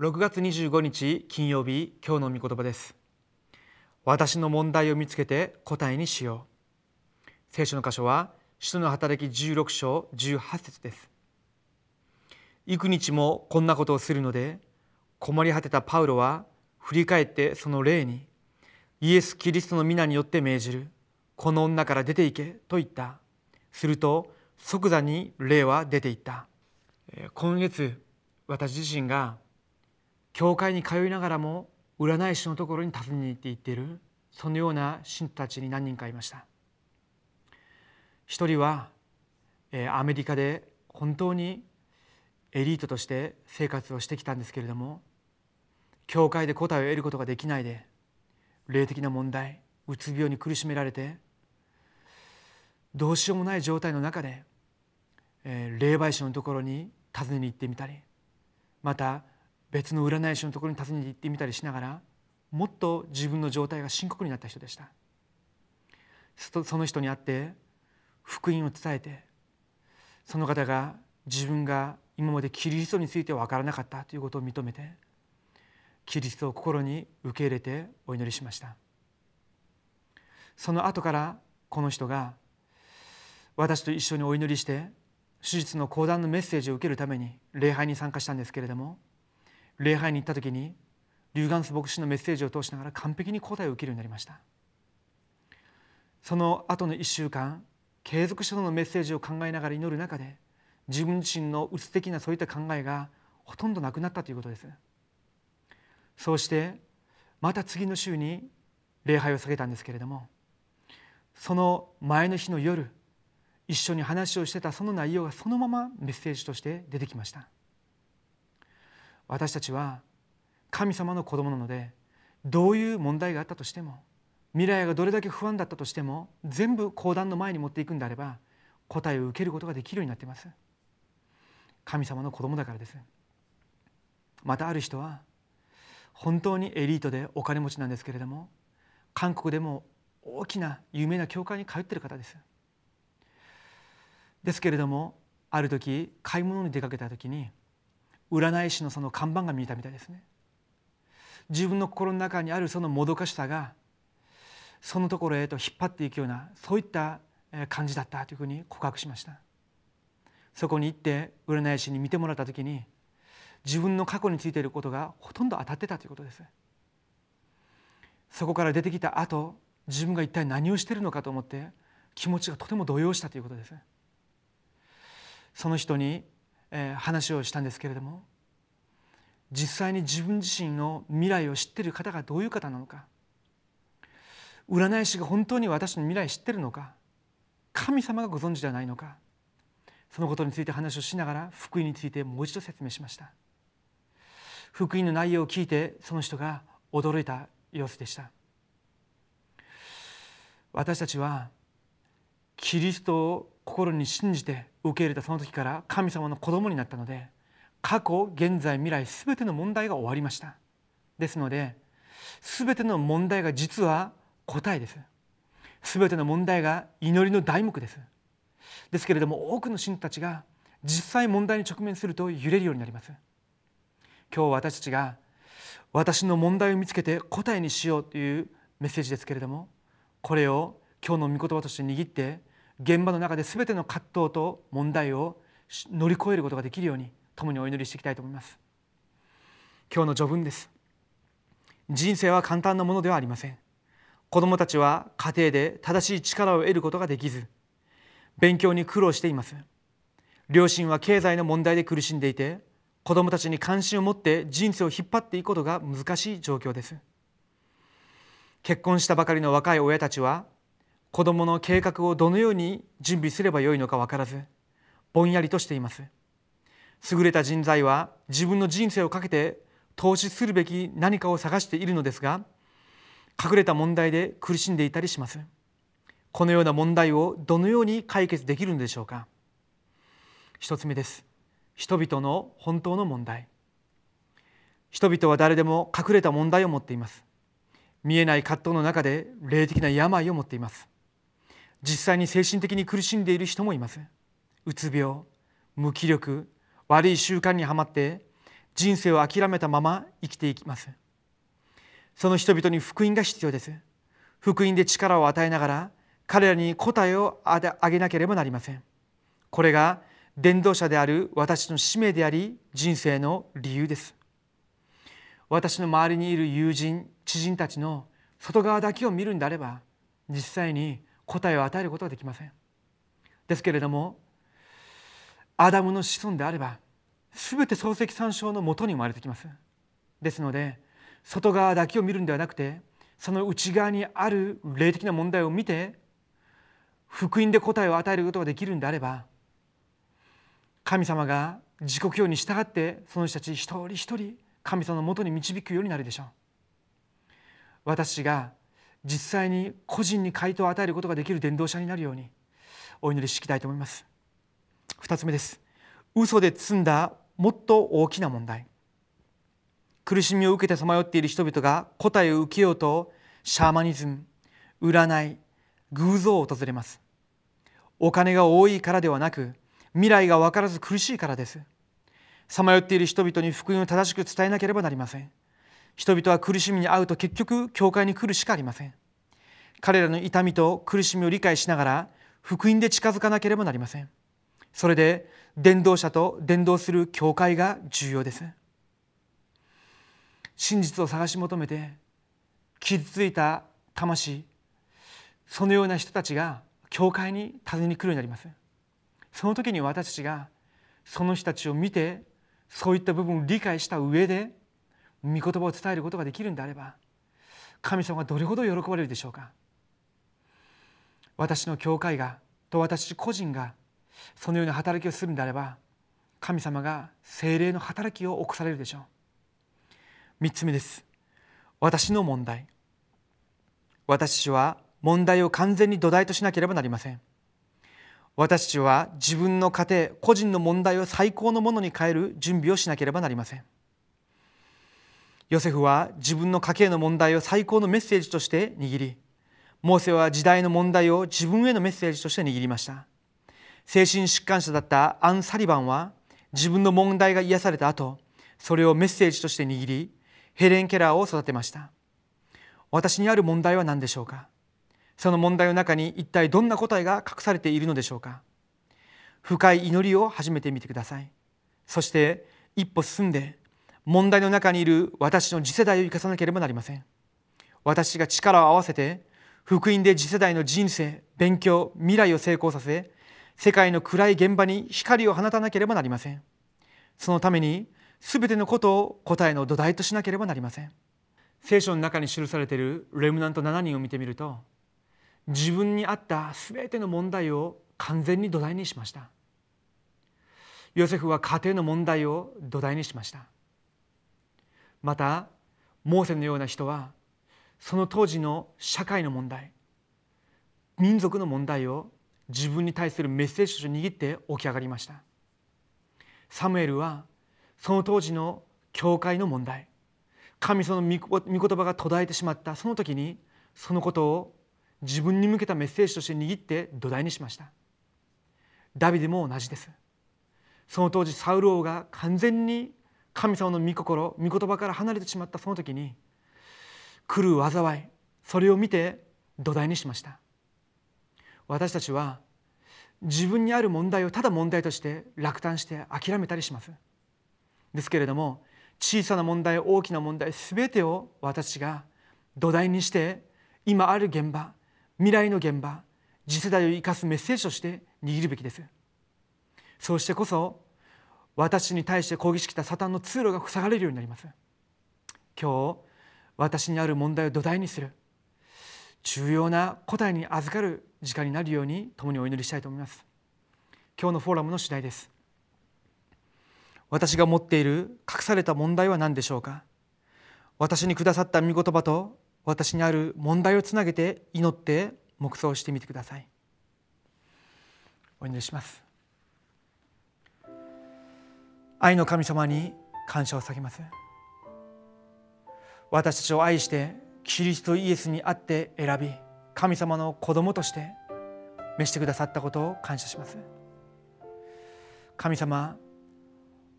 6月25日金曜日今日の御言葉です。私の問題を見つけて答えにしよう。聖書の箇所は使徒の働き16章18節です。幾日もこんなことをするので困り果てたパウロは振り返ってその霊にイエス・キリストの皆によって命じるこの女から出て行けと言った。すると即座に霊は出て行った。今月私自身が教会に通いながらも占い師のところに訪ねに行っていっているそのような信徒たちに何人かいました。一人はアメリカで本当にエリートとして生活をしてきたんですけれども教会で答えを得ることができないで霊的な問題うつ病に苦しめられてどうしようもない状態の中で霊媒師のところに訪ねに行ってみたりまた別の占い師のところに訪ねて行ってみたりしながらもっと自分の状態が深刻になった人でした。その人に会って福音を伝えてその方が自分が今までキリストについては分からなかったということを認めてキリストを心に受け入れてお祈りしました。その後からこの人が私と一緒にお祈りして手術の講談のメッセージを受けるために礼拝に参加したんですけれども礼拝に行った時にリュウガンス牧師のメッセージを通しながら完璧に答えを受けるようになりました。その後の1週間継続してのメッセージを考えながら祈る中で自分自身のうつ的なそういった考えがほとんどなくなったということです。そうしてまた次の週に礼拝を下げたんですけれどもその前の日の夜一緒に話をしてたその内容がそのままメッセージとして出てきました。私たちは神様の子供なのでどういう問題があったとしても未来がどれだけ不安だったとしても全部講談の前に持っていくんであれば答えを受けることができるようになっています。神様の子供だからです。またある人は本当にエリートでお金持ちなんですけれども韓国でも大きな有名な教会に通っている方です。ですけれどもある時買い物に出かけた時に占い師のその看板が見えたみたいですね。自分の心の中にあるそのもどかしさがそのところへと引っ張っていくようなそういった感じだったというふうに告白しました。そこに行って占い師に見てもらった時に自分の過去についていることがほとんど当たってたということです。そこから出てきた後自分が一体何をしているのかと思って気持ちがとても動揺したということです。その人にえ話をしたんですけれども実際に自分自身の未来を知っている方がどういう方なのか占い師が本当に私の未来知ってるのか神様がご存知ではないのかそのことについて話をしながら福音についてもう一度説明しました。福音の内容を聞いてその人が驚いた様子でした。私たちはキリストを心に信じて受け入れたその時から神様の子供になったので過去現在未来全ての問題が終わりました。ですので全ての問題が実は答えです。全ての問題が祈りの題目です。ですけれども多くの信徒たちが実際問題に直面すると揺れるようになります。今日私たちが私の問題を見つけて答えにしようというメッセージですけれどもこれを今日の御言葉として握って現場の中で全ての葛藤と問題を乗り越えることができるように共にお祈りしていきたいと思います。今日の序文です。人生は簡単なものではありません。子どもたちは家庭で正しい力を得ることができず勉強に苦労しています。両親は経済の問題で苦しんでいて子どもたちに関心を持って人生を引っ張っていくことが難しい状況です。結婚したばかりの若い親たちは子どもの計画をどのように準備すればよいのか分からずぼんやりとしています。優れた人材は自分の人生をかけて投資するべき何かを探しているのですが隠れた問題で苦しんでいたりします。このような問題をどのように解決できるのでしょうか。一つ目です。人々の本当の問題。人々は誰でも隠れた問題を持っています。見えない葛藤の中で霊的な病を持っています。実際に精神的に苦しんでいる人もいますうつ病無気力悪い習慣にはまって人生を諦めたまま生きていきますその人々に福音が必要です。福音で力を与えながら彼らに答えをあげなければなりません。これが伝道者である私の使命であり人生の理由です。私の周りにいる友人知人たちの外側だけを見るんであれば実際に答えを与えることはできません。ですけれどもアダムの子孫であれば全て漱石参照のもとに生まれてきます。ですので外側だけを見るんではなくてその内側にある霊的な問題を見て福音で答えを与えることができるんであれば神様が自己教に従ってその人たち一人一人神様のもとに導くようになるでしょう。私が実際に個人に回答を与えることができる伝道者になるようにお祈りしていきたいと思います。二つ目です。嘘で積んだもっと大きな問題。苦しみを受けてさまよっている人々が答えを受けようとシャーマニズム占い偶像を訪れます。お金が多いからではなく未来が分からず苦しいからです。さまよっている人々に福音を正しく伝えなければなりません。人々は苦しみに遭うと結局教会に来るしかありません。彼らの痛みと苦しみを理解しながら福音で近づかなければなりません。それで伝道者と伝道する教会が重要です。真実を探し求めて傷ついた魂そのような人たちが教会に訪ねに来るようになります。その時に私たちがその人たちを見てそういった部分を理解した上で御言葉を伝えることができるんであれば神様がどれほど喜ばれるでしょうか。私の教会がと私個人がそのような働きをするんであれば神様が精霊の働きを起こされるでしょう。3つ目です。私の問題。私は問題を完全に土台としなければなりません。私たちは自分の家庭個人の問題を最高のものに変える準備をしなければなりません。ヨセフは自分の家計の問題を最高のメッセージとして握りモーセは時代の問題を自分へのメッセージとして握りました。精神疾患者だったアン・サリバンは自分の問題が癒された後それをメッセージとして握りヘレン・ケラーを育てました。私にある問題は何でしょうか？その問題の中に一体どんな答えが隠されているのでしょうか？深い祈りを始めてみてください。そして一歩進んで問題の中にいる私の次世代を生かさなければなりません。私が力を合わせて福音で次世代の人生勉強未来を成功させ世界の暗い現場に光を放たなければなりません。そのために全てのことを答えの土台としなければなりません。聖書の中に記されているレムナント7人を見てみると自分に合った全ての問題を完全に土台にしました。ヨセフは家庭の問題を土台にしました。またモーセのような人はその当時の社会の問題民族の問題を自分に対するメッセージとして握って起き上がりました。サムエルはその当時の教会の問題神その御言葉が途絶えてしまったその時にそのことを自分に向けたメッセージとして握って土台にしました。ダビデも同じです。その当時サウル王が完全に神様の御心御言葉から離れてしまったその時に来る災いそれを見て土台にしました。私たちは自分にある問題をただ問題として落胆して諦めたりします。ですけれども小さな問題大きな問題全てを私が土台にして今ある現場未来の現場次世代を生かすメッセージとして握るべきです。そうしてこそ私に対して攻撃してきたサタンの通路が塞がれるようになります。今日私にある問題を土台にする。重要な答えに預かる時間になるように共にお祈りしたいと思います。今日のフォーラムの次第です。私が持っている隠された問題は何でしょうか？私にくださった御言葉と私にある問題をつなげて祈って黙想してみてください。お祈りします。愛の神様に感謝を下げます。私たちを愛してキリストイエスにあって選び神様の子供として召してくださったことを感謝します。神様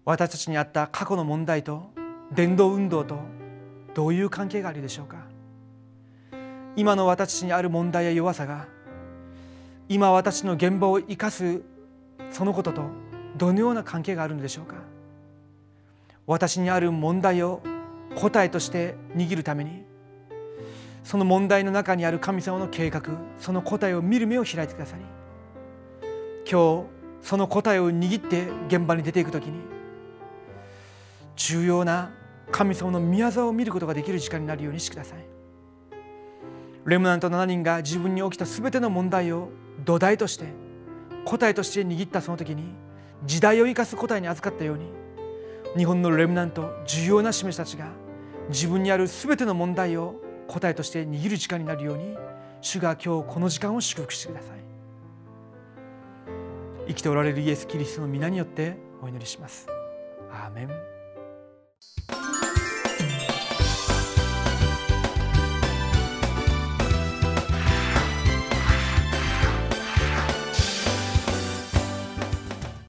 私たちにあった過去の問題と伝道運動とどういう関係があるでしょうか。今の私たちにある問題や弱さが今私の現場を生かすそのこととどのような関係があるのでしょうか。私にある問題を答えとして握るためにその問題の中にある神様の計画その答えを見る目を開いてくださり今日その答えを握って現場に出ていく時に重要な神様の宮沢を見ることができる時間になるようにしてください。レムナント7人が自分に起きた全ての問題を土台として答えとして握ったその時に時代を生かす答えに預かったように日本のレムナント重要な示したちが自分にある全ての問題を答えとして握る時間になるように主が今日この時間を祝福してください。生きておられるイエス・キリストの皆によってお祈りします。アーメン。